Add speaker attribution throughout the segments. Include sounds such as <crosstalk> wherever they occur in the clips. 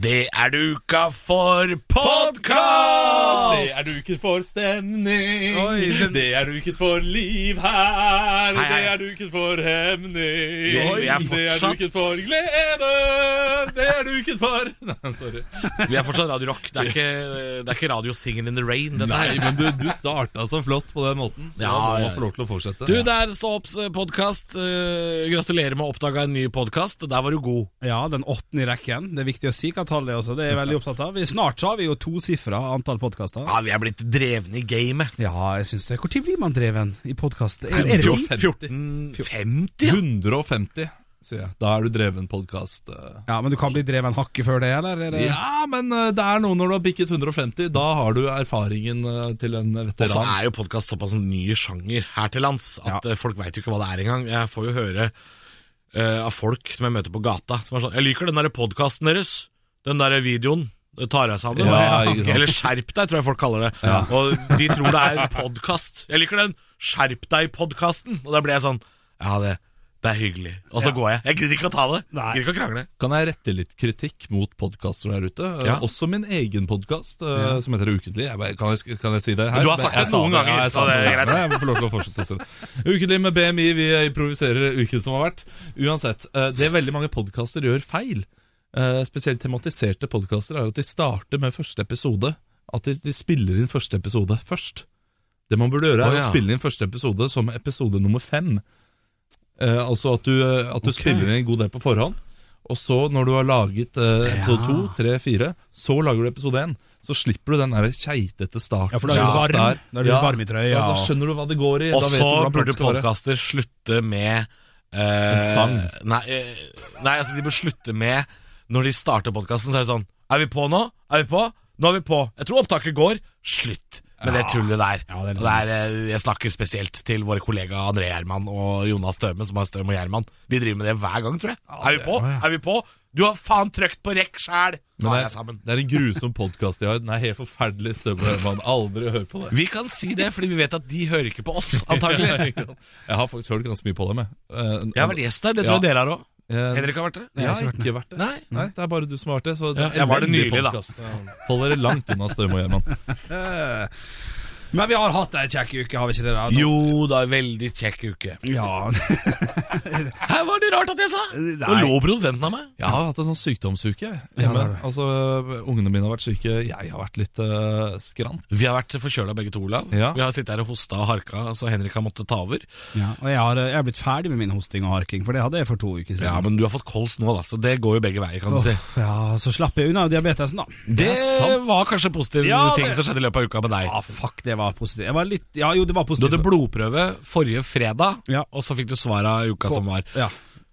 Speaker 1: Det er duka for podkast!
Speaker 2: Det er duket for stemning.
Speaker 1: Oi, den-
Speaker 2: Det er duket for liv her.
Speaker 1: Hei, hei.
Speaker 2: Det er duket for hemning.
Speaker 1: Oi, er
Speaker 2: Det er
Speaker 1: fortsatt-
Speaker 2: duket for glede. Det er duket for <laughs> Nei, Sorry.
Speaker 1: Vi er fortsatt Radio Rock. Det er ikke, det er ikke Radio Singing in the Rain. Dette
Speaker 2: Nei,
Speaker 1: her.
Speaker 2: men du, du starta så flott på den måten, så
Speaker 1: Ja,
Speaker 2: du må få lov til å fortsette.
Speaker 1: Du, det er Stå opps podkast. gratulerer med å oppdage en ny podkast. Der var du god.
Speaker 3: Ja, den åttende i rekken. Det er viktig å si hva tallet det også. Det er jeg veldig opptatt av. Vi- Snart så har vi jo tosifra antall podkaster.
Speaker 1: Ja, Vi er blitt drevne i gamet.
Speaker 3: Ja, jeg syns det. Når blir man dreven i podkast? Er, er det ti?
Speaker 1: 1450? ja.
Speaker 2: 150, sier jeg. Da er du dreven podkast.
Speaker 3: Ja, men du kan bli dreven hakket før det, eller? Er det...
Speaker 2: Ja, men eh, det er noe når du har bikket 150. Da har du erfaringen eh, til en
Speaker 1: Og så
Speaker 2: veteran.
Speaker 1: er jo podkast såpass en ny sjanger her til lands at ja. folk veit jo ikke hva det er engang. Jeg får jo høre eh, av folk som jeg møter på gata, som er sånn 'Jeg liker den derre podkasten deres. Den derre videoen. Det tar jeg sammen.
Speaker 2: Ja.
Speaker 1: Eller skjerp deg, tror jeg folk kaller det. Og de tror det er podkast. Jeg liker den skjerp deg-podkasten. Og da blir jeg sånn Ja, det, det er hyggelig. Og så går jeg. Jeg gidder ikke å ta det.
Speaker 3: Nei.
Speaker 1: Gidder ikke å krangle.
Speaker 2: Kan jeg rette litt kritikk mot podkaster der ute? Eh,
Speaker 1: Ja.
Speaker 2: Også min egen podkast, som heter Ukentlig. Jeg, kan, jeg, kan jeg si det her?
Speaker 1: Men du har sagt
Speaker 2: Jeg
Speaker 1: det noen ganger,
Speaker 2: Ja, jeg sa
Speaker 1: det er
Speaker 2: det. Jeg må få lov til å fortsette å det. Ukentlig med BMI, vi improviserer uken som har vært. Uansett, det det veldig mange podkaster gjør feil, eh, spesielt tematiserte podkaster, er at de starter med første episode. At de, de spiller inn første episode først. Det man burde gjøre, er
Speaker 1: Å, ja.
Speaker 2: å spille inn første episode som episode nummer fem. Uh, altså at du, eh, at du spiller inn en god del på forhånd. Og så, når du har laget episode to, tre, fire, så lager du episode én. Så slipper du den der keitete starten.
Speaker 3: Ja, for da er du varm.
Speaker 2: der.
Speaker 3: Da er du varm i trøya,
Speaker 2: Ja, da skjønner du hva det går i.
Speaker 1: Og så burde podkaster slutte med eh,
Speaker 2: En sang.
Speaker 1: Nei, nei, altså de bør slutte med Når de starter podkasten, så er det sånn Er vi på nå? Er vi på? Nå er vi på. Jeg tror opptaket går. Slutt med det tullet der.
Speaker 3: Ja, det er
Speaker 1: det er, eh, jeg snakker spesielt til våre kollegaer André Gjerman og Jonas Støme, som har Støm og Gjerman. De driver med det hver gang, tror jeg. er vi på? Er vi på? Du har faen trykt på rekk sjæl!
Speaker 2: Det, det er en grusom podkast de har. Den er helt forferdelig. Stømme. Man aldri hører på det.
Speaker 1: Vi kan si det, fordi vi vet at de hører ikke på oss, <laughs> antagelig.
Speaker 2: Jeg har faktisk hørt ganske mye på dem. jeg. Eh,
Speaker 1: Jeg har vært gjest der, det tror jeg dere har òg.
Speaker 2: Eh,
Speaker 1: Henrik har vært det?
Speaker 2: Jeg har ikke vært det.
Speaker 1: Nei.
Speaker 2: Nei, det er bare du som har vært det. Så det
Speaker 1: Ja, jeg var det nylig, da.
Speaker 2: podcast. Hold dere langt unna Støm og Gjerman.
Speaker 3: Men vi har hatt ei kjekk uke, har vi ikke det? da? Nå-
Speaker 1: Jo da, veldig kjekk uke.
Speaker 3: Ja. <laughs>
Speaker 1: Her var det rart at jeg sa! Nå lå produsenten av meg.
Speaker 2: Jeg har hatt en sånn sykdomsuke.
Speaker 3: Ja, det
Speaker 2: altså, Ungene mine har vært syke. Jeg har vært litt uh, skrant.
Speaker 1: Vi har vært forkjøla begge to, Olav.
Speaker 2: Ja.
Speaker 1: Vi har sittet her og hosta og harka, så Henrik har måttet ta over.
Speaker 3: ja. Og jeg har, jeg har blitt ferdig med min hosting og harking, for det hadde jeg for to uker siden.
Speaker 1: Ja, Men du har fått kols nå, da, så det går jo begge veier, kan du
Speaker 3: Åh,
Speaker 1: si.
Speaker 3: ja, så slapp jeg unna diabetesen, da.
Speaker 1: Det
Speaker 2: det
Speaker 1: var kanskje positive
Speaker 3: Ja,
Speaker 1: ting som skjedde i løpet av uka med deg.
Speaker 3: Ja, fuck, det var positiv. Jeg var litt Ja, jo, det var
Speaker 1: Du
Speaker 3: positivt.
Speaker 1: hadde blodprøve forrige fredag,
Speaker 3: Ja.
Speaker 1: og så fikk du svaret i uka som var.
Speaker 3: Ja.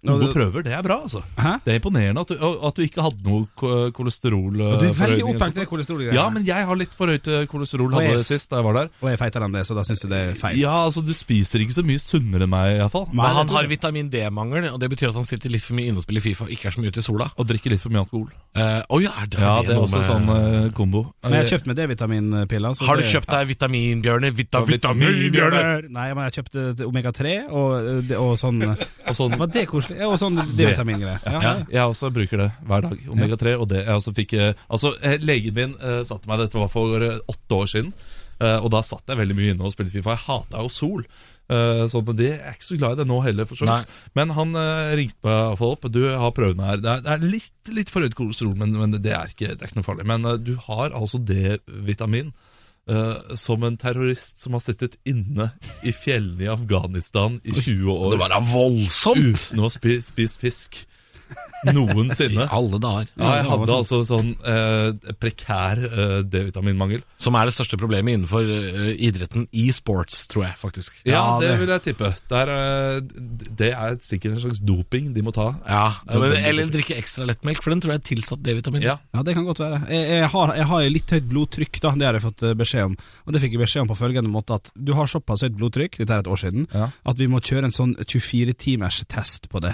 Speaker 2: Gode prøver, det er bra, altså.
Speaker 3: Hæ?
Speaker 2: Det er imponerende at du, at du ikke hadde noe kolesterol.
Speaker 3: Du er veldig opphengt i kolesterolgreiene.
Speaker 2: Ja, men jeg har litt for høyt eh, kolesterol. Hadde
Speaker 3: jeg-
Speaker 2: det sist da jeg var der.
Speaker 3: Og jeg er feitere enn det, så da syns du det er feil.
Speaker 2: Ja, altså Du spiser ikke så mye sunnere enn meg, iallfall.
Speaker 1: Men han har vitamin D-mangel, og det betyr at han sitter litt for mye inne og spiller Fifa og ikke er så mye ute i sola.
Speaker 2: Og drikker litt for mye alkohol.
Speaker 1: Uh, oh ja, er det,
Speaker 2: Ja,
Speaker 1: det
Speaker 2: det er også
Speaker 1: med-
Speaker 2: sånn uh, kombo.
Speaker 3: Men jeg har kjøpt meg D-vitaminpiller.
Speaker 1: Har du
Speaker 3: det-
Speaker 1: kjøpt deg vitaminbjørner? Vita
Speaker 3: Vitaminbjørner! Nei, men jeg kjøpte omega-3 og, og sånn <laughs>
Speaker 2: Og sånn,
Speaker 3: Var det koselig? Ja, Og sånn D-vitamingreie. Ja,
Speaker 2: ja,
Speaker 3: ja.
Speaker 2: jeg også bruker det hver dag. Omega-3. Og det jeg også fikk eh, Altså, eh, legen min eh, satte meg Dette var for åtte år siden. uh, og da satt jeg veldig mye inne og spilte Fifa. Jeg hata jo sol. Uh, sånn, det jeg er ikke så glad i det nå heller, for så vidt. Men han uh, ringte meg opp. Du har prøvd her. Det er, det er litt, litt forhøyet kolesterol, men, men det, er ikke, det er ikke noe farlig. Men uh, du har altså D-vitamin. Eh, som en terrorist som har sittet inne i fjellene i Afghanistan i 20 år
Speaker 1: Det var da voldsomt!
Speaker 2: uten å ha spi, spist fisk. <laughs> Noensinne.
Speaker 1: I alle dager.
Speaker 2: Ja, jeg hadde altså sånn eh, prekær eh, D-vitaminmangel.
Speaker 1: Som er det største problemet innenfor eh, idretten i sports, tror jeg faktisk.
Speaker 2: Ja, det,
Speaker 3: det-
Speaker 2: vil jeg tippe. Det er, eh, det er sikkert en slags doping de må ta.
Speaker 1: Ja, men, Eller drikke ekstra lettmelk, for den tror jeg er tilsatt D-vitamin.
Speaker 2: Ja,
Speaker 3: Ja, det kan godt være. Jeg, jeg, har, jeg har litt høyt blodtrykk, da. Det har jeg fått eh, beskjed om. Og det fikk jeg beskjed om på følgende måte at du har såpass høyt blodtrykk, dette er et år siden,
Speaker 2: Ja.
Speaker 3: at vi må kjøre en sånn 24-timers test på det.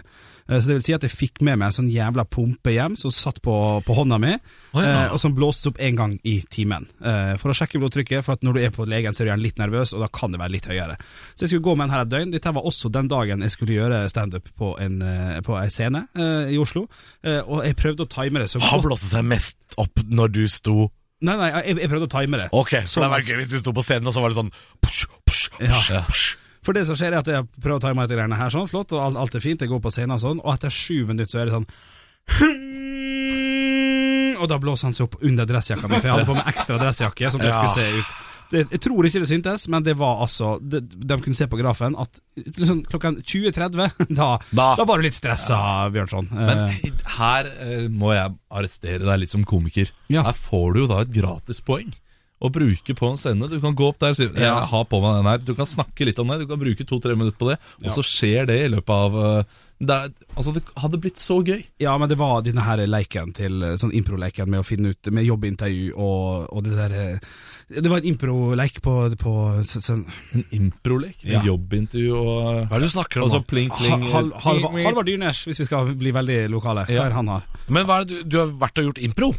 Speaker 3: Eh, Så det vil si at jeg fikk med meg en sånn jævla pumpe hjem som satt på, på hånda mi,
Speaker 1: oh, ja.
Speaker 3: eh, og som blåstes opp én gang i timen. Eh, For å sjekke blodtrykket, for når du er på legen, så er du gjerne litt nervøs, og da kan det være litt høyere. Så jeg skulle gå med den her et døgn. Dette var også den dagen jeg skulle gjøre standup på en på ei scene i Oslo, og jeg prøvde å time det så
Speaker 1: Han blåste seg mest opp når du sto
Speaker 3: Nei, nei, jeg, jeg prøvde å time det.
Speaker 1: Ok, så det
Speaker 3: var
Speaker 1: gøy hvis du sto på scenen, og så var det sånn push, push, push,
Speaker 3: Ja.
Speaker 1: push.
Speaker 3: For det som skjer er at jeg prøver å ta meg etter greiene her sånn, flott, og alt, alt er fint, jeg går på scenen og sånn, og etter sju minutter så er det sånn <laughs> Og da blåser han seg opp under dressjakka mi, for jeg hadde på meg ekstra dressjakke, som det
Speaker 1: Ja.
Speaker 3: skulle se ut. Det, jeg tror ikke det syntes, men det var altså De, de kunne se på grafen at liksom, klokka <laughs> 20.30 da,
Speaker 1: Da.
Speaker 3: da var du litt stressa, Bjørnson.
Speaker 2: Men
Speaker 3: Eh,
Speaker 2: her eh, må jeg arrestere deg litt som komiker.
Speaker 3: Ja.
Speaker 2: Her får du jo da et gratispoeng å bruke på en scene. Du kan gå opp der og si jeg
Speaker 3: Ja.
Speaker 2: har på meg den her. Du kan snakke litt om det, du kan bruke to-tre minutter på det, og så skjer det i løpet av eh, det, altså det hadde blitt så gøy.
Speaker 3: ja, men det var denne her leiken til eh, Sånn impro-leiken med å finne ut Med jobbintervju og, og det der eh, Det var en impro-leik på, på så- sånn
Speaker 2: En improlek, med
Speaker 3: Ja.
Speaker 2: jobbintervju og
Speaker 1: Hva er det du snakker
Speaker 2: Og
Speaker 1: om
Speaker 2: så
Speaker 1: nå?
Speaker 2: pling, pling
Speaker 3: hal, Halvard Dyrnes, hvis vi skal bli veldig lokale. Hva
Speaker 2: Ja.
Speaker 3: er han har?
Speaker 1: Men hva er det du, du har vært og gjort impro?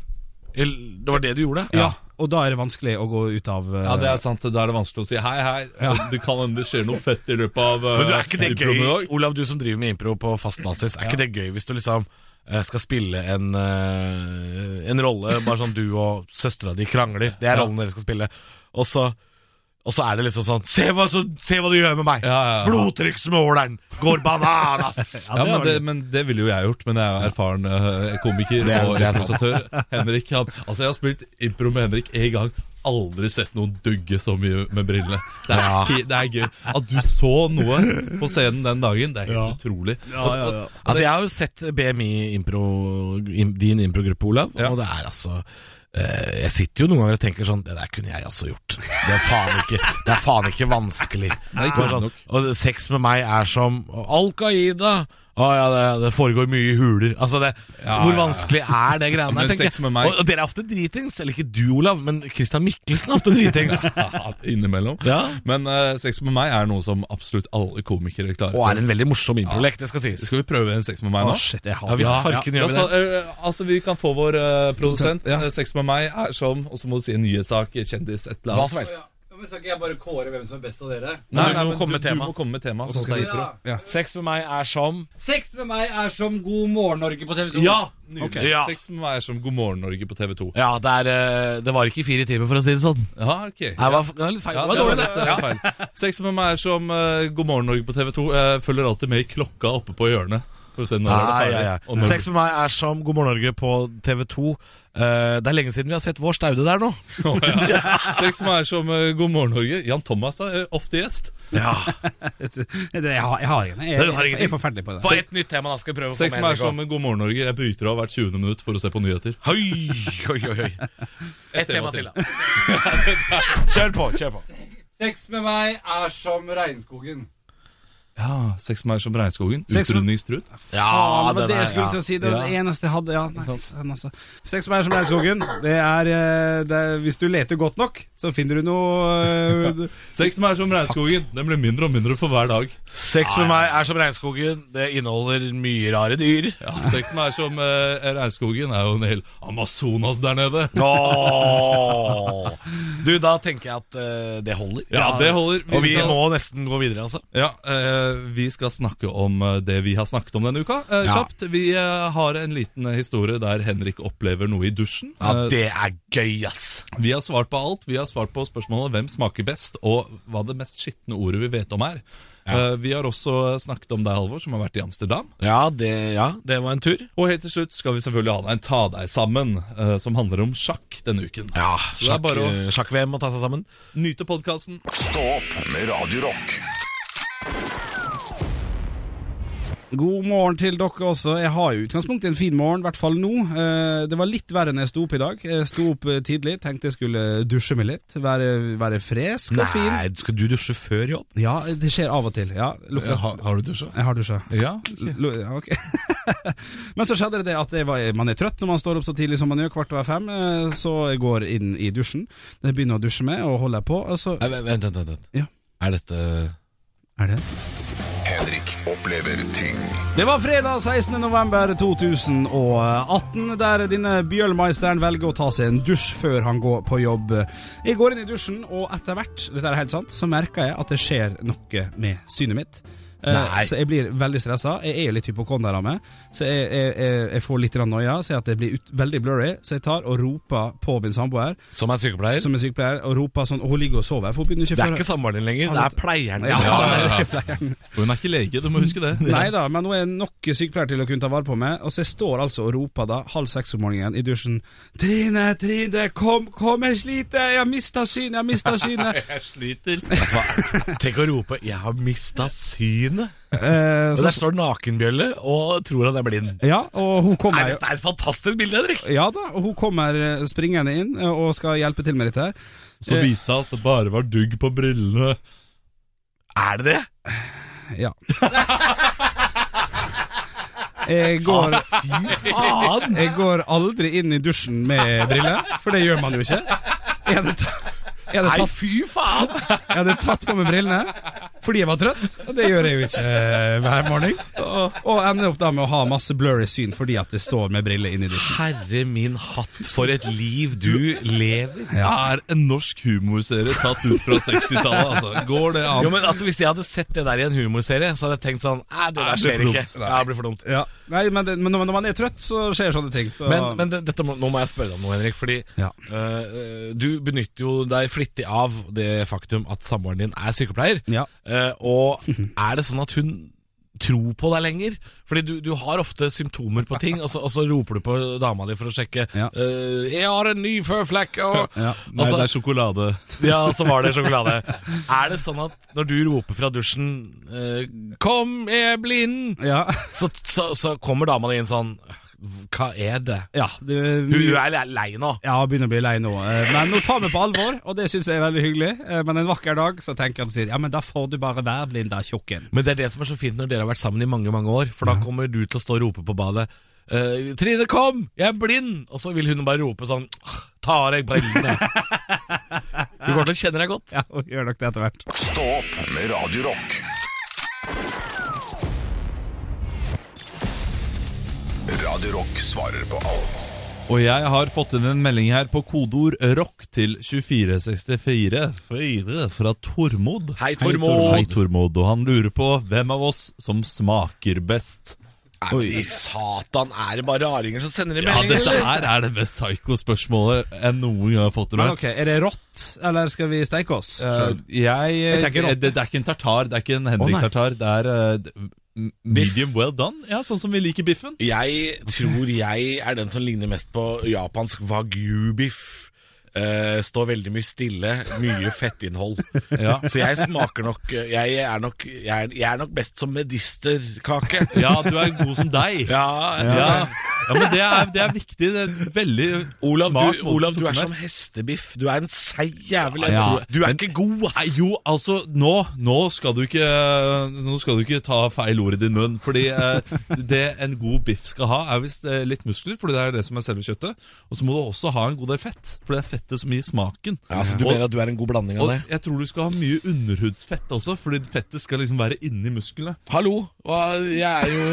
Speaker 1: Eller- Det var det du gjorde?
Speaker 3: Ja. Og da er det vanskelig å gå ut av uh,
Speaker 2: Ja, det er sant. Da er det vanskelig å si hei, hei. Du kan hende det skjer noe fett i løpet av
Speaker 1: Men du, er ikke det gøy. Olav, du som driver med impro på fast basis, er ikke det gøy hvis du liksom eh, skal spille en, uh, en rolle, bare sånn du og søstera di krangler, det er rollen dere skal spille, og så, og så er det liksom sånn Se hva, så, se hva du gjør med meg!
Speaker 2: Ja, ja, ja.
Speaker 1: Blodtrykksmåleren går bananas! <laughs>
Speaker 2: Ja, men det, men det ville jo jeg gjort, men jeg er jo erfaren eh, komiker
Speaker 1: Det er-
Speaker 2: og improvisatør. Henrik, han, altså Jeg har spilt impro med Henrik én gang. Aldri sett noen dugge så mye med brillene. Det er,
Speaker 1: Ja.
Speaker 2: det er gøy. At du så noe på scenen den dagen, det er helt utrolig. Og, og,
Speaker 1: Altså, jeg har jo sett BMI impro, din improgruppe, Olav,
Speaker 2: Ja.
Speaker 1: og det er altså Jeg sitter jo noen ganger og tenker sånn Det der kunne jeg også gjort. Det er faen ikke, det er faen ikke vanskelig.
Speaker 2: Nei,
Speaker 1: sånn, og sex med meg er som Al Qaida. Å ja, det, det foregår mye i huler. Altså det,
Speaker 2: Ja,
Speaker 1: Hvor vanskelig er det greiene der? tenker jeg. Og, og dere er ofte dritings. Eller ikke du, Olav, men Christian Mikkelsen er ofte dritings. <laughs>
Speaker 2: ja, innimellom.
Speaker 1: Ja.
Speaker 2: Men uh, sex med meg er noe som absolutt alle komikere klarer.
Speaker 1: Og er en veldig morsom improlek, det skal sies.
Speaker 2: Skal vi prøve en sex med meg
Speaker 3: Å,
Speaker 2: Oh,
Speaker 3: shit, jeg har
Speaker 2: Ja,
Speaker 1: farken gjør vi
Speaker 2: Altså,
Speaker 1: det.
Speaker 2: eh, altså, vi kan få vår uh, produsent. Sex med meg er som Og så må du si en nyhetssak, kjendis, et eller annet.
Speaker 1: Hva som helst.
Speaker 3: Men Skal ikke jeg bare kåre hvem som er best av dere?
Speaker 1: Nei,
Speaker 2: Nei,
Speaker 1: du
Speaker 2: men du, du
Speaker 1: tema.
Speaker 2: må komme med tema.
Speaker 3: så
Speaker 2: Sånn
Speaker 3: skal vi-
Speaker 2: er.
Speaker 3: Ja.
Speaker 1: Sex med meg er som
Speaker 4: Sex med meg er som God morgen Norge på TV 2.
Speaker 2: Ja! Okay.
Speaker 3: Ok.
Speaker 1: Ja.
Speaker 2: Sex med meg er som God morgen Norge på TV 2.
Speaker 1: Ja, det, er, eh, det var ikke fire timer, for å si det sånn.
Speaker 2: Ja, ok.
Speaker 1: Det var, det var litt feil.
Speaker 2: Ja,
Speaker 1: det var dårlig, det.
Speaker 2: eh. Sex med meg er som eh, God morgen Norge på TV 2. Jeg følger alltid med i klokka oppe på hjørnet.
Speaker 1: Ja,
Speaker 2: er det
Speaker 1: ja, ja. Sex med meg er som God morgen Norge på TV2. Uh, det er lenge siden vi har sett vår Staude der nå.
Speaker 2: Oh, ja. Sex med meg er som uh, God morgen Norge. Jan Thomas er ofte gjest.
Speaker 1: Ja. <laughs>
Speaker 3: Det, jeg har, jeg har ingen. Jeg, jeg,
Speaker 1: ingenting.
Speaker 3: jeg er forferdelig på det.
Speaker 1: Få et nytt tema, da. Skal vi prøve å
Speaker 2: Sex
Speaker 1: med
Speaker 2: meg er som God morgen Norge. Jeg bryter av hvert 20. minutt for å se på nyheter.
Speaker 1: Oi, oi, oi, et Et tema til, da. Kjør på, kjør på.
Speaker 4: Sex med meg er som regnskogen.
Speaker 2: Ja, Sex med meg er som regnskogen.
Speaker 3: Sex
Speaker 2: Utrydningstruet.
Speaker 1: Ja,
Speaker 3: Faen, det var det
Speaker 1: er-
Speaker 3: jeg skulle
Speaker 1: ja.
Speaker 3: til å si. Det var
Speaker 2: Ja.
Speaker 3: det eneste jeg hadde. Ja, nei, faen, altså. Med meg som regnskogen. Det er, eh, det er Hvis du leter godt nok, så finner du noe uh, <laughs>
Speaker 2: Sex med meg er som regnskogen. Den blir mindre og mindre for hver dag.
Speaker 1: Sex med meg er som regnskogen. Det inneholder mye rare dyr.
Speaker 2: Ja, Sex med meg er som uh, regnskogen. er jo en hel Amazonas der nede.
Speaker 1: Oh. Du, da tenker jeg at uh, det holder.
Speaker 2: Ja, det holder.
Speaker 1: Og vi
Speaker 2: skal-
Speaker 1: må nesten gå videre, altså.
Speaker 2: Ja, eh, Vi skal snakke om eh, det vi har snakket om denne uka. Eh,
Speaker 1: Ja.
Speaker 2: Vi eh, har en liten eh, historie der Henrik opplever noe i dusjen.
Speaker 1: Ja,
Speaker 2: Eh,
Speaker 1: det er gøy, ass.
Speaker 2: Vi har svart på alt. Vi har svart på spørsmålet hvem smaker best, og hva det mest skitne ordet vi vet om er. Ja. vi har også snakket om deg, Halvor, som har vært i Amsterdam.
Speaker 1: Ja det, ja, det var en tur.
Speaker 2: Og helt til slutt skal vi selvfølgelig ha deg en Ta deg sammen, eh, som handler om sjakk denne uken.
Speaker 1: Ja,
Speaker 2: er
Speaker 1: sjakk,
Speaker 2: bare å
Speaker 1: eh, sjakk-VM ta seg sammen.
Speaker 2: nyte podkasten.
Speaker 5: Stå opp med Radio
Speaker 3: God morgen til dere også. Jeg har jo utgangspunktet en fin morgen, i hvert fall nå. Eh, Det var litt verre enn jeg sto opp i dag. Jeg sto opp eh, tidlig, tenkte jeg skulle dusje meg litt. Være, være fresk og fin.
Speaker 1: Nei, skal du dusje før jobb?
Speaker 3: Ja, det skjer av og til. Ja, lukter
Speaker 2: har, har du dusja?
Speaker 3: Jeg har dusja.
Speaker 2: Ja.
Speaker 3: okay. Ja, <laughs> ok. Men så skjedde det at var, man er trøtt når man står opp så tidlig som man gjør, kvart over fem. eh, Så jeg går inn i dusjen. Jeg begynner å dusje med og holder på. Og så
Speaker 1: Nei, vent, vent, vent, vent.
Speaker 3: Ja.
Speaker 1: Er dette
Speaker 3: Er det?
Speaker 5: Henrik opplever ting.
Speaker 3: Det var fredag 16. november 2018, der denne Bjølmeisteren velger å ta seg en dusj før han går på jobb. Jeg går inn i dusjen, og etter hvert dette er helt sant, så merker jeg at det skjer noe med synet mitt. Eh,
Speaker 1: Nei.
Speaker 3: Så jeg blir veldig stressa. Jeg er jo litt hypokonder av meg, så jeg, jeg, jeg, får litt noia. Ser at det blir ut, veldig blurry, så jeg tar og roper på min samboer,
Speaker 1: Som er sykepleier.
Speaker 3: som er sykepleier, og roper sånn Og hun ligger og sover. For hun begynner ikke
Speaker 1: det er
Speaker 3: før-
Speaker 1: ikke samboeren din lenger, det er pleieren din.
Speaker 3: Ja,
Speaker 2: Ja, ja, ja.
Speaker 3: pleieren.
Speaker 2: Hun er ikke lege, du må huske det. <laughs>
Speaker 3: Nei da, men hun er nok sykepleier til å kunne ta vare på meg. Og så jeg står altså og roper da halv seks om morgenen i dusjen. Trine, Trine, kom, kom, jeg sliter! Jeg har mista synet, jeg har mista synet! <laughs>
Speaker 2: Jeg sliter.
Speaker 1: Tenk å rope 'jeg har mista synet'.
Speaker 3: Eh, så,
Speaker 1: der står Nakenbjølle og tror han er blind.
Speaker 3: ja, og hun kommer Nei,
Speaker 1: dette er et fantastisk bilde, Henrik!
Speaker 3: Ja da, og hun kommer eh, springende inn eh, og skal hjelpe til med dette her.
Speaker 2: Så viser hun at det bare var dugg på brillene.
Speaker 1: Er det det?
Speaker 3: Ja. Jeg går,
Speaker 1: Faen!
Speaker 3: jeg går aldri inn i dusjen med briller, for det gjør man jo ikke. Jeg hadde, jeg hadde
Speaker 1: Nei,
Speaker 3: tatt
Speaker 1: fy faen!
Speaker 3: Jeg hadde tatt på meg brillene fordi jeg var trøtt, det gjør jeg jo ikke eh, hver morgen. Og, ender opp da med å ha masse blurry syn fordi at det står med briller inni dusjen.
Speaker 1: Herre min hatt, for et liv du lever.
Speaker 2: Ja. er en norsk humorserie tatt ut fra 60-tallet. Altså. Går det an?
Speaker 1: Jo, men altså, Hvis jeg hadde sett det der i en humorserie, så hadde jeg tenkt sånn Nei, det der skjer ikke. det blir for dumt.
Speaker 3: Ja. Nei, men, det, men når man er trøtt, så skjer sånne ting. Så.
Speaker 1: Men, men det, dette nå må jeg spørre deg om noe, Henrik. Fordi
Speaker 3: Ja.
Speaker 1: uh, du benytter jo deg flittig av det faktum at samboeren din er sykepleier.
Speaker 3: Ja.
Speaker 1: Uh, og er det sånn at hun tror på deg lenger? Fordi du, du har ofte symptomer på ting, og så, og så roper du på dama di for å sjekke
Speaker 3: Ja.
Speaker 1: Uh, 'Jeg har en ny føflekk', og, <laughs>
Speaker 3: Ja.
Speaker 2: Nei,
Speaker 1: så-
Speaker 2: det er sjokolade. <laughs>
Speaker 1: Ja, så var det sjokolade. Er det sånn at når du roper fra dusjen uh, 'Kom, jeg er blind',
Speaker 3: Ja.
Speaker 1: så, så, så kommer dama di inn sånn Hva er det?
Speaker 3: ja det,
Speaker 1: Hun, hun er lei nå.
Speaker 3: Ja, hun begynner å bli lei nå. Eh, Men nå tar vi på alvor, og det syns jeg er veldig hyggelig. Eh, Men en vakker dag så tenker han og sier ja, men da får du bare være blind, da, tjukken.
Speaker 1: Men det er det som er så fint når dere har vært sammen i mange mange år. For da kommer du til å stå og rope på badet. eh, 'Trine, kom! Jeg er blind!' Og så vil hun bare rope sånn 'Ta av deg brillene'. <laughs> du går til å kjenne deg godt.
Speaker 3: Ja, og gjør nok det etter hvert.
Speaker 5: Stå opp med Radio Radio Rock svarer på alt.
Speaker 2: Og jeg har fått inn en melding her på kodeord ROCK til 2464 fra Tormod.
Speaker 1: Hei, Tormod.
Speaker 2: Hei, Tormod. Og han lurer på hvem av oss som smaker best.
Speaker 1: Oi, satan, er det bare raringer som sender inn
Speaker 2: Ja, dette her er det mest psycho-spørsmålet jeg noen gang har fått. tror
Speaker 3: Men ok, Er det rått, eller skal vi steike oss?
Speaker 2: Uh, jeg,
Speaker 3: jeg rått.
Speaker 2: det, det er ikke en tartar, det er ikke en Henrik-tartar. Det er eh, medium well done. Ja, Sånn som vi liker biffen.
Speaker 1: Jeg tror jeg er den som ligner mest på japansk wagyu-biff. Eh, står veldig mye stille, mye fettinnhold. <laughs>
Speaker 2: Ja.
Speaker 1: Så jeg smaker nok Jeg er nok, jeg er, jeg er nok best som medisterkake. <laughs>
Speaker 2: Ja, du er god som deg.
Speaker 1: Ja,
Speaker 2: Ja, ja men det er, det er viktig. Det er veldig
Speaker 1: Olav,
Speaker 2: smart
Speaker 1: du, Olav, du er som hestebiff. Du er en seig jævel. Du er
Speaker 2: men-
Speaker 1: ikke god, ass.
Speaker 2: Nei, jo, altså, nå, nå, skal du ikke, nå skal du ikke ta feil ord i din munn. Fordi eh, det en god biff skal ha, er visst eh, litt muskler, fordi det er det som er selve kjøttet. Og så må du også ha en god del fett, Fordi det er fettet som gir smaken.
Speaker 1: Ja, så du
Speaker 2: og,
Speaker 1: mener at du er en god blanding av det?
Speaker 2: jeg tror du skal ha mye underhudsfett også, fordi fettet skal liksom være inni musklene.
Speaker 1: Hallo, hva, jeg er jo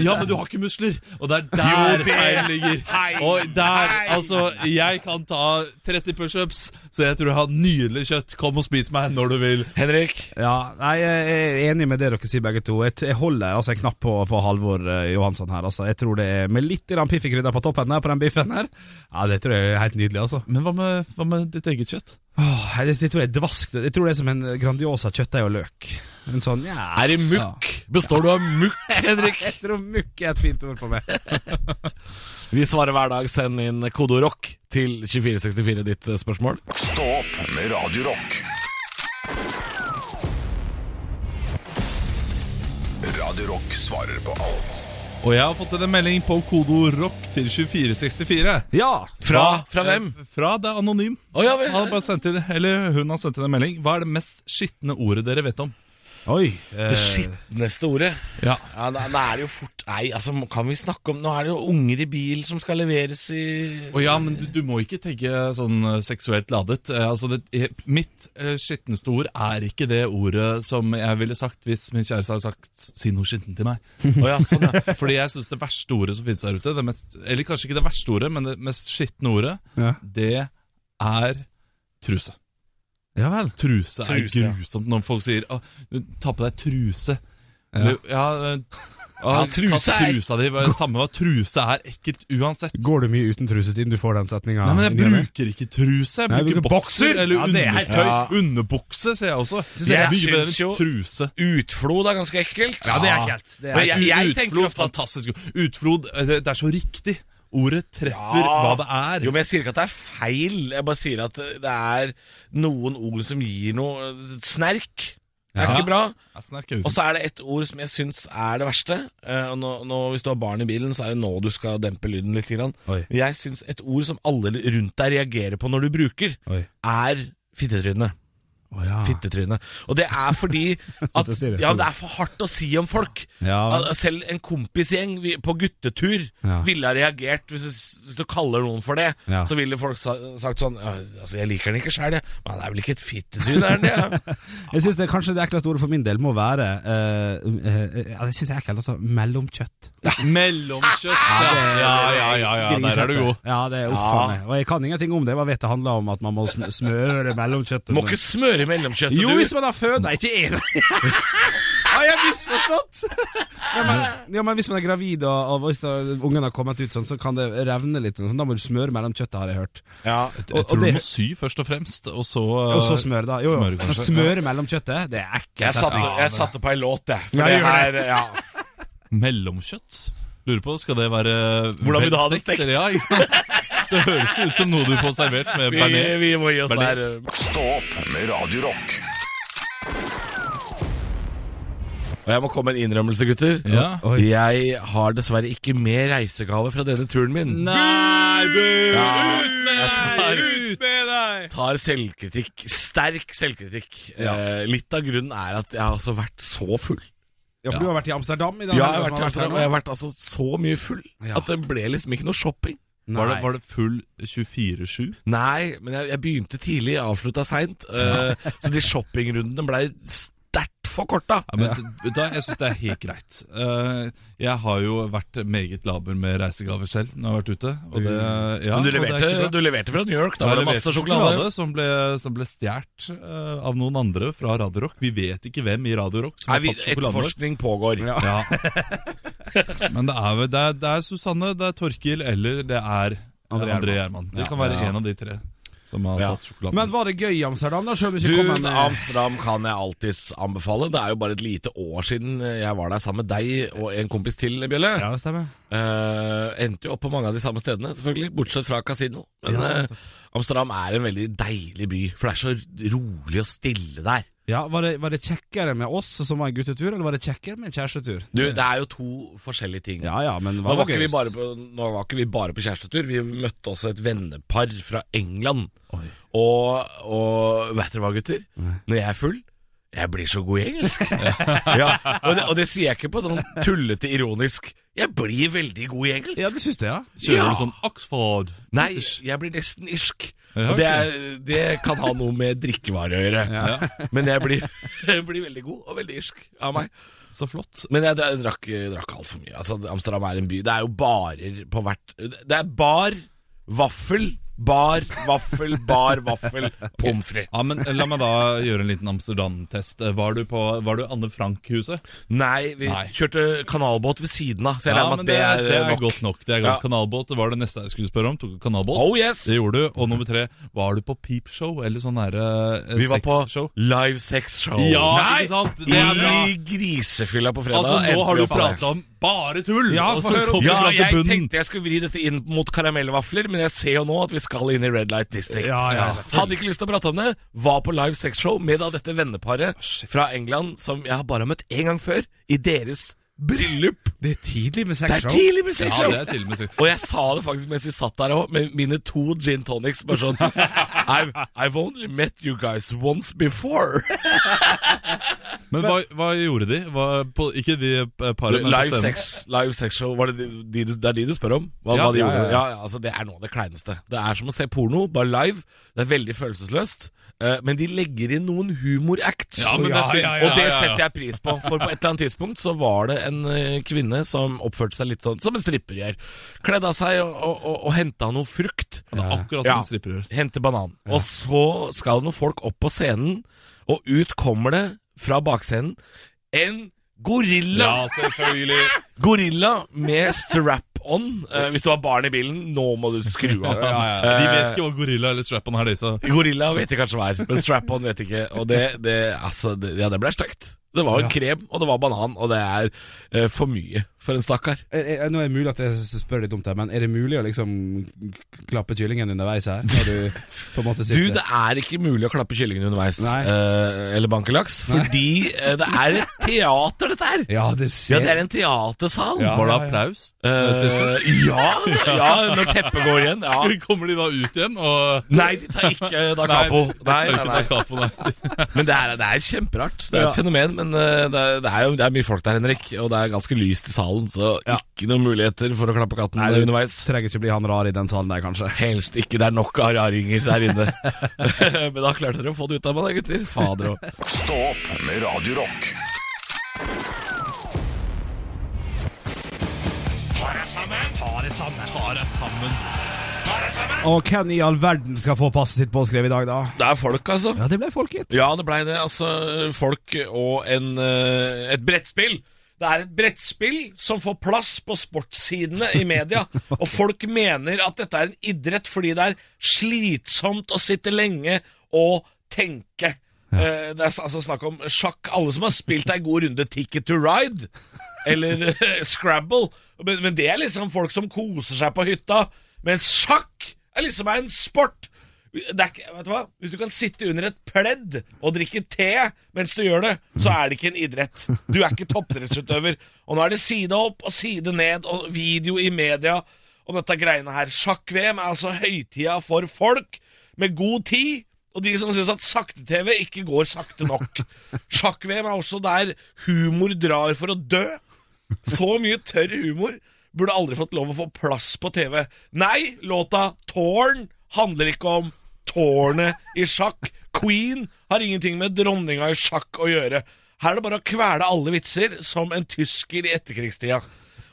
Speaker 1: <laughs>
Speaker 2: Ja, men du har ikke muskler! Og det er der feilen ligger.
Speaker 1: Hei,
Speaker 2: Og der,
Speaker 1: hei.
Speaker 2: altså, jeg kan ta 30 pushups, så jeg tror jeg har nydelig kjøtt. Kom og spis meg når du vil.
Speaker 1: Henrik,
Speaker 3: Ja, nei, Jeg er enig med det dere sier begge to. Jeg, holder altså en knapp på, på Halvor eh, Johansson her. Altså. Jeg tror det er Med litt grann piffikrydder på toppen her, på den biffen her. Ja, Det tror jeg er helt nydelig. altså
Speaker 2: Men hva med, hva med ditt eget kjøtt?
Speaker 3: Åh, jeg, jeg tror det er dvask. Jeg tror det er som en Grandiosa kjøttdeig og løk. En sånn, ja
Speaker 1: er det mukk? Består du av mukk, <laughs> Henrik?
Speaker 3: Jeg tror mukk er et fint ord på meg. <laughs>
Speaker 1: Vi svarer hver dag. Send inn kodo rock til 2464 ditt eh, spørsmål.
Speaker 5: Stå opp med Radio Rock. Radio Rock svarer på alt.
Speaker 2: Og jeg har fått en melding på kodo ROCK til 2464.
Speaker 3: Ja!
Speaker 1: Fra, fra hvem?
Speaker 2: Eh, Fra det er anonym.
Speaker 1: Oh, ja, vel.
Speaker 2: Han har bare sendt inn, eller hun har sendt inn en melding. Hva er det mest skitne ordet dere vet om?
Speaker 3: Oi.
Speaker 1: Det skitneste ordet.
Speaker 2: Ja.
Speaker 1: Ja, da, da er det jo fort Nei, altså, kan vi snakke om Nå er det jo unger i bil som skal leveres i
Speaker 2: oh, ja, men du, du må ikke tenke sånn eh, seksuelt ladet. Eh, altså det, eh, mitt eh, skitneste ord er ikke det ordet som jeg ville sagt hvis min kjæreste hadde sagt 'si noe skittent til meg'.
Speaker 1: Oh, ja, sånn, ja. <laughs>
Speaker 2: Fordi jeg syns det verste ordet som finnes der ute, det mest, eller kanskje ikke det verste ordet, men det mest skitne ordet,
Speaker 3: Ja.
Speaker 2: det er truse.
Speaker 3: Ja vel.
Speaker 2: Truse,
Speaker 1: Truse,
Speaker 2: er
Speaker 1: ja.
Speaker 2: grusomt når folk sier å, 'ta på deg truse'. Eller, ja, eh, <laughs> å,
Speaker 1: truse
Speaker 2: kast
Speaker 1: er-
Speaker 2: trusa di. Samme hva, truse er ekkelt uansett.
Speaker 3: Går du mye uten truse siden du får den setninga?
Speaker 2: Nei, men jeg bruker ikke truse. Jeg
Speaker 3: Nei,
Speaker 2: bruker
Speaker 3: bruker
Speaker 2: bokser.
Speaker 3: bokser.
Speaker 2: Eller
Speaker 3: Ja, det er helt
Speaker 2: undertøy.
Speaker 1: tøy.
Speaker 2: Underbukse, ser jeg også.
Speaker 1: jeg
Speaker 2: Det er mye bedre
Speaker 1: syns
Speaker 2: enn
Speaker 1: jo-
Speaker 2: truse.
Speaker 1: Utflod er ganske ekkelt.
Speaker 3: Ja, det er ekkelt. Det er
Speaker 1: Men jeg, jeg tenker
Speaker 2: Utflod,
Speaker 1: ofte at
Speaker 2: fantastisk. Utflod, eh, det, det er så riktig. Ordet treffer
Speaker 1: Ja.
Speaker 2: hva det er.
Speaker 1: Jo, men Jeg sier ikke at det er feil. Jeg bare sier at det er noen ord som gir noe snerk. Det er
Speaker 2: Ja.
Speaker 1: ikke bra. Og så er det et ord som jeg syns er det verste. Eh, og nå, nå, Hvis du har barn i bilen, så er det nå du skal dempe lyden litt. Grann.
Speaker 3: Oi.
Speaker 1: Jeg syns et ord som alle rundt deg reagerer på når du bruker,
Speaker 3: Oi.
Speaker 1: er fittetryne.
Speaker 3: Å ja.
Speaker 1: Fittetryne. Og det er fordi <laughs> at
Speaker 3: Det
Speaker 1: ja, det er for hardt å si om folk.
Speaker 3: Ja.
Speaker 1: Selv en kompisgjeng på guttetur ville ha reagert hvis du, hvis du kaller noen for det. Så ville folk sa, sagt sånn Altså, jeg liker den ikke sjøl, jeg. Men han er vel ikke et fittetryne, er han det?
Speaker 3: Jeg synes det kanskje det ekleste ordet for min del må være uh, uh, ja, Det syns jeg er ekkelt. Altså mellomkjøtt. <laughs>
Speaker 2: Mellomkjøtt. Ja, ja, ja, ja, ja, der er du god.
Speaker 3: Ja, det er uff. Og jeg kan ingenting om det. Hva vet det handler om at man må smøre mellomkjøttet?
Speaker 1: Må ikke smøre mellomkjøttet,
Speaker 3: Jo,
Speaker 1: du.
Speaker 3: hvis man har føda, ikke én. <laughs> Har jeg misforstått? Ja men, ja, men hvis man er gravid og, og hvis ungen har kommet ut sånn, så kan det revne litt. Sånn, da må du smøre mellomkjøttet, har jeg hørt.
Speaker 1: Ja.
Speaker 2: Jeg
Speaker 3: Og- og
Speaker 2: tror
Speaker 3: det-
Speaker 2: du må sy først og fremst, og så
Speaker 3: Og så smøre, da. Jo, jo.
Speaker 2: Smøre,
Speaker 3: Men smøre mellomkjøttet, det er ekkelt.
Speaker 1: Jeg satte, jeg satte på ei låt, jeg. For
Speaker 3: Ja,
Speaker 1: det her,
Speaker 3: det.
Speaker 1: ja.
Speaker 2: Mellomkjøtt? Lurer på, skal det være
Speaker 1: Hvordan vil du ha det stekt?
Speaker 2: Ja, ikke sant? Det høres ut som noe du får servert med
Speaker 1: Vi,
Speaker 2: bearnés.
Speaker 1: vi må gi oss der.
Speaker 5: Stå opp med Radio Rock.
Speaker 1: Og jeg må komme med en innrømmelse, gutter.
Speaker 2: Ja.
Speaker 1: Jeg har dessverre ikke med reisegave fra denne turen min.
Speaker 2: Nei, bu!
Speaker 1: Ja.
Speaker 2: Ut med deg! Ut med deg!
Speaker 1: tar selvkritikk. Sterk selvkritikk. Eh, litt av grunnen er at jeg har altså vært så full.
Speaker 3: Ja, for du har vært i Amsterdam i dag?
Speaker 1: Ja, jeg har vært, og jeg har vært altså så mye full
Speaker 3: Ja.
Speaker 1: at det ble liksom ikke noe shopping.
Speaker 2: Var det, var det full 24-7?
Speaker 1: Nei, men jeg, jeg begynte tidlig, avslutta seint. Uh, så de shoppingrundene blei sterkt korta!
Speaker 2: Ja, men da, Jeg syns det er helt greit. Eh, jeg har jo vært meget laber med reisegaver selv når jeg har vært ute. Og det, ja,
Speaker 1: men du
Speaker 2: er
Speaker 1: leverte, du leverte fra New York. Da var det masse sjokolade.
Speaker 2: som ble, som ble stjålet eh, av noen andre fra Radio Rock. Vi vet ikke hvem i Radio Rock som
Speaker 1: Nei,
Speaker 2: har tatt sjokoladen vår.
Speaker 1: etterforskning pågår.
Speaker 2: Ja. <laughs> Men det er, det, er, det er Susanne, det er Torkil eller det er
Speaker 3: André. Gjerman.
Speaker 2: Det kan være en av de tre som har
Speaker 1: Ja.
Speaker 2: tatt sjokoladen.
Speaker 3: Men var det gøy i Amsterdam, da? Selv om du
Speaker 1: Du,
Speaker 3: kom med
Speaker 1: Amsterdam kan jeg alltids anbefale. Det er jo bare et lite år siden jeg var der sammen med deg og en kompis til, Bjølle.
Speaker 3: Ja, det stemmer.
Speaker 1: Uh, endte jo opp på mange av de samme stedene, selvfølgelig, bortsett fra kasino. Men
Speaker 3: Ja,
Speaker 1: uh, Amsterdam er en veldig deilig by, for det er så rolig og stille der.
Speaker 3: Ja, var det, var det kjekkere med oss som var en guttetur, eller var det kjekkere med en kjærestetur?
Speaker 1: Du, Det er jo to forskjellige ting.
Speaker 3: Ja, ja, men
Speaker 1: Nå
Speaker 3: hva
Speaker 1: var,
Speaker 3: var
Speaker 1: ikke vi bare på, nå var ikke vi bare på kjærestetur, vi møtte også et vennepar fra England.
Speaker 3: Oi.
Speaker 1: Og, og vet dere hva, gutter? Når jeg er full jeg blir så god i engelsk. <laughs> ja, og, det, og det sier jeg ikke på sånn tullete ironisk. Jeg blir veldig god i engelsk.
Speaker 3: Ja, du syns det, ja?
Speaker 2: Kjører
Speaker 1: Ja.
Speaker 2: du sånn Oxford?
Speaker 1: Nei, jeg blir nesten irsk.
Speaker 2: Ja,
Speaker 1: Og det, er, det kan ha noe med drikkevarer å gjøre. <laughs> Men jeg blir, <laughs> jeg blir veldig god og veldig irsk av meg.
Speaker 2: Så flott.
Speaker 1: Men jeg, jeg drakk, drakk altfor mye. Altså, Amsterdam er en by. Det er jo barer på hvert Det er bar, vaffel, bar, vaffel, bar, vaffel, pommes frites.
Speaker 2: Ja, men La meg da gjøre en liten Amsterdam-test. Var du på Var du Anne Frank-huset?
Speaker 1: Nei, vi
Speaker 2: Nei.
Speaker 1: kjørte kanalbåt ved siden av, så jeg
Speaker 2: Ja,
Speaker 1: regner
Speaker 2: men
Speaker 1: med at det,
Speaker 2: det
Speaker 1: er
Speaker 2: er
Speaker 1: nok.
Speaker 2: godt nok. Det er
Speaker 1: Ja.
Speaker 2: godt. Kanalbåt det var det neste jeg skulle spørre om. Tok du kanalbåt?
Speaker 1: Oh yes!
Speaker 2: Det gjorde du. Og nummer tre, var du på peepshow eller sånn derre uh,
Speaker 1: Vi var på
Speaker 2: show?
Speaker 1: live sex show.
Speaker 2: Ja,
Speaker 1: Nei!
Speaker 2: ikke sant? Det er bra.
Speaker 1: I grisefylla på fredag.
Speaker 2: Altså, nå har du prata om bare tull!
Speaker 3: Ja,
Speaker 2: og så kom
Speaker 1: Ja, jeg
Speaker 2: bunnen.
Speaker 1: tenkte jeg skulle vri dette inn mot karamellvafler, men jeg ser jo nå at vi skal inn i Red Light District.
Speaker 3: Ja, ja,
Speaker 1: Hadde ikke lyst til å prate om det. Var på live sexshow med da dette venneparet fra England som jeg har bare møtt én gang før, i deres bryllup.
Speaker 3: Det er tidlig med
Speaker 1: Det er
Speaker 3: sexshow.
Speaker 1: tidlig med
Speaker 2: Ja,
Speaker 1: sexshow!
Speaker 2: det med sikkert.
Speaker 1: Og jeg sa det faktisk mens vi satt der òg, med mine to gin tonics. Bare sånn <laughs> I've, I've only met you guys once before. <laughs>
Speaker 2: Men hva, hva gjorde de? Hva, på, ikke de eh, paret,
Speaker 1: Live sex, live sex show, var det, de, de, det er de du spør om? Hva,
Speaker 2: Ja,
Speaker 1: hva de
Speaker 2: ja,
Speaker 3: ja,
Speaker 1: Ja, ja, altså Det er noe av det kleineste. Det er som å se porno, bare live. Det er veldig følelsesløst. eh, men de legger inn noen humoracts.
Speaker 2: Ja, men det. Ja, ja,
Speaker 1: og det
Speaker 2: ja, ja.
Speaker 1: setter jeg pris på. For på et eller annet tidspunkt så var det en eh, kvinne som oppførte seg litt sånn som en stripper gjør. Kledd av seg og, og, og, og henta noe frukt.
Speaker 2: Er akkurat
Speaker 1: Ja.
Speaker 2: som stripper gjør.
Speaker 1: Hente banan. Og så skal noen folk opp på scenen, og ut kommer det fra bakscenen en gorilla.
Speaker 2: Ja, selvfølgelig. <laughs>
Speaker 1: Gorilla med strap-on. Eh, hvis du har barn i bilen, nå må du skru av. <laughs>
Speaker 2: De vet ikke hva gorilla eller strap-on er,
Speaker 1: de. Gorilla vet de kanskje hva er, men strap-on vet ikke. Og det, det, altså, det, ja, det ble stygt. Det var jo krem, og det var banan, og det er eh, for mye for en stakkar.
Speaker 3: Nå er det mulig at jeg spør litt dumt her, men er det mulig å liksom klappe kyllingen underveis her? Når du på en måte <laughs>
Speaker 1: Du, det er ikke mulig å klappe kyllingen underveis, eh, eller banke laks, fordi eh, det er et teater, dette her.
Speaker 3: Ja, det
Speaker 1: Ja, det er en teatersal.
Speaker 3: Ja,
Speaker 2: Var det
Speaker 3: ja, ja.
Speaker 2: applaus?
Speaker 1: Eh, ja, <laughs> ja, når teppet går igjen. Ja. <laughs>
Speaker 2: Kommer de da ut igjen og
Speaker 1: Nei, de tar ikke Da Capo. Nei,
Speaker 2: Nei,
Speaker 1: nei, nei.
Speaker 2: Nei.
Speaker 1: Men det er, det er kjemperart. Det er et fenomen, men eh, det er, det er jo det er mye folk der, Henrik. Og det er ganske lyst i salen, så ikke noen muligheter for å klappe katten
Speaker 3: Nei, det
Speaker 1: underveis.
Speaker 3: trenger ikke bli han rar i den salen der, kanskje.
Speaker 1: Helst ikke. Det er nok av raringer der inne. <laughs> men da klarte dere å få det ut av meg, da, gutter. Fader òg.
Speaker 5: Stå opp med deg Rock.
Speaker 3: Og hvem i all verden skal få passet sitt påskrevet i dag, da?
Speaker 1: Det er folk, altså.
Speaker 3: Ja, det ble folk, gitt.
Speaker 1: Ja, det blei det. Altså, folk og en, eh, et brettspill. Det er et brettspill som får plass på sportssidene i media. <laughs> og folk mener at dette er en idrett fordi det er slitsomt å sitte lenge og tenke. Ja. det er altså snakk om sjakk. Alle som har spilt ei god runde Ticket to Ride, <laughs> eller eh, Scrabble. Men, men det er liksom folk som koser seg på hytta. Mens sjakk er liksom en sport. Ikke, vet du hva? Hvis du kan sitte under et pledd og drikke te mens du gjør det, så er det ikke en idrett. Du er ikke toppidrettsutøver. Og nå er det side opp og side ned og video i media om dette greiene her. Sjakk-VM er altså høytida for folk med god tid. Og de som syns at sakte-TV ikke går sakte nok. Sjakk-VM er også der humor drar for å dø. Så mye tørr humor burde aldri fått lov å få plass på TV. Nei, låta Tårn handler ikke om tårnet i sjakk. Queen har ingenting med dronninga i sjakk å gjøre. Her er det bare å kvele alle vitser som en tysker i etterkrigstida.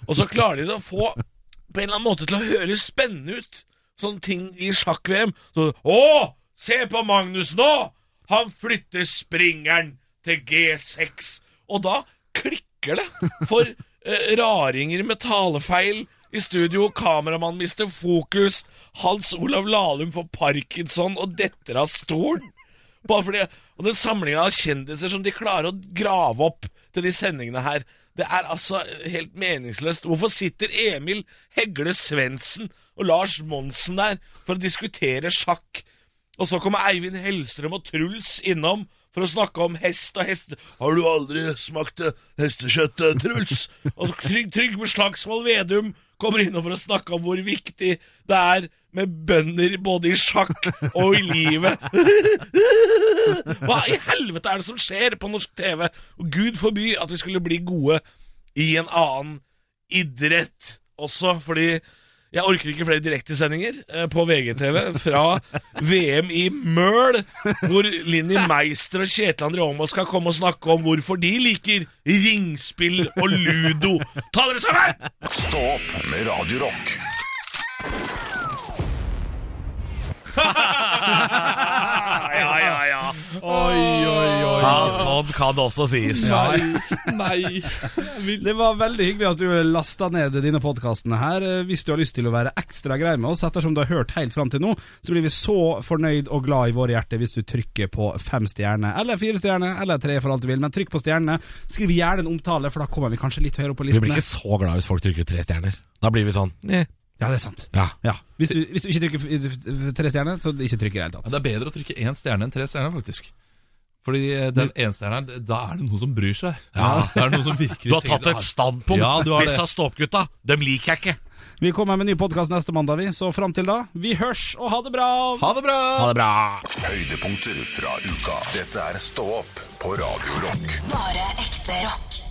Speaker 1: Og så klarer de det å få på en eller annen måte til å høres spennende ut. Sånne ting i sjakk-VM. Så, Å, se på Magnus nå! Han flytter springeren til G6. Og da klikker det for raringer med talefeil i studio. Kameramann mister fokus. Hans Olav Lahlum får parkinson og detter av stolen. Bare fordi, og den samlinga av kjendiser som de klarer å grave opp til de sendingene her, det er altså helt meningsløst. Hvorfor sitter Emil Hegle Svendsen og Lars Monsen der for å diskutere sjakk? Og så kommer Eivind Hellstrøm og Truls innom for å snakke om hest og hest. Har du aldri smakt hestekjøtt, Truls? Og <laughs> så Trygg, Trygve Slagsvold Vedum kommer innom for å snakke om hvor viktig det er med bønder både i sjakk og i livet. <laughs> Hva i helvete er det som skjer på norsk TV? Og Gud forby at vi skulle bli gode i en annen idrett også, fordi jeg orker ikke flere direktesendinger eh, på VGTV fra VM i møl, hvor Linni Meister og Kjetil André Aamodt skal komme og snakke om hvorfor de liker ringspill og ludo. Ta dere sammen!
Speaker 5: Stå opp med Radio Rock. <laughs>
Speaker 1: Ja, ja, ja.
Speaker 2: Oi.
Speaker 1: Sånn kan det også sies.
Speaker 2: Nei, nei. <laughs>
Speaker 3: Det var veldig hyggelig at du lasta ned dine podkastene her. Eh, Hvis du har lyst til å være ekstra grei med oss, ettersom du har hørt helt fram til nå, så blir vi så fornøyd og glad i våre hjerter hvis du trykker på fem stjerner, eller fire stjerner, eller tre for alt du vil. Men trykk på stjernene. Skriv gjerne en omtale, for da kommer vi kanskje litt høyere opp på listene.
Speaker 1: Vi blir ikke så glad hvis folk trykker tre stjerner. Da blir vi sånn eh,
Speaker 3: Ja, det er sant.
Speaker 1: Ja.
Speaker 3: Ja. Hvis, du, hvis du ikke trykker tre stjerner, så ikke trykk i det hele
Speaker 2: Ja,
Speaker 3: tatt.
Speaker 2: det er bedre å trykke én stjerne enn tre stjerner, faktisk. Fordi eh, den eneste her, da er det noen som bryr seg.
Speaker 1: Ja.
Speaker 2: Det er noen som virkelig
Speaker 1: Du har tatt et standpunkt.
Speaker 2: Ja, du har det.
Speaker 1: Disse ståpgutta, dem liker jeg ikke.
Speaker 3: Vi kommer med en ny podkast neste mandag, vi. Så fram til da, vi hørs og ha det bra!
Speaker 2: Ha det bra!
Speaker 1: Ha det bra.
Speaker 5: Høydepunkter fra uka. Dette er Stå opp på Radio Rock.
Speaker 6: Bare ekte rock.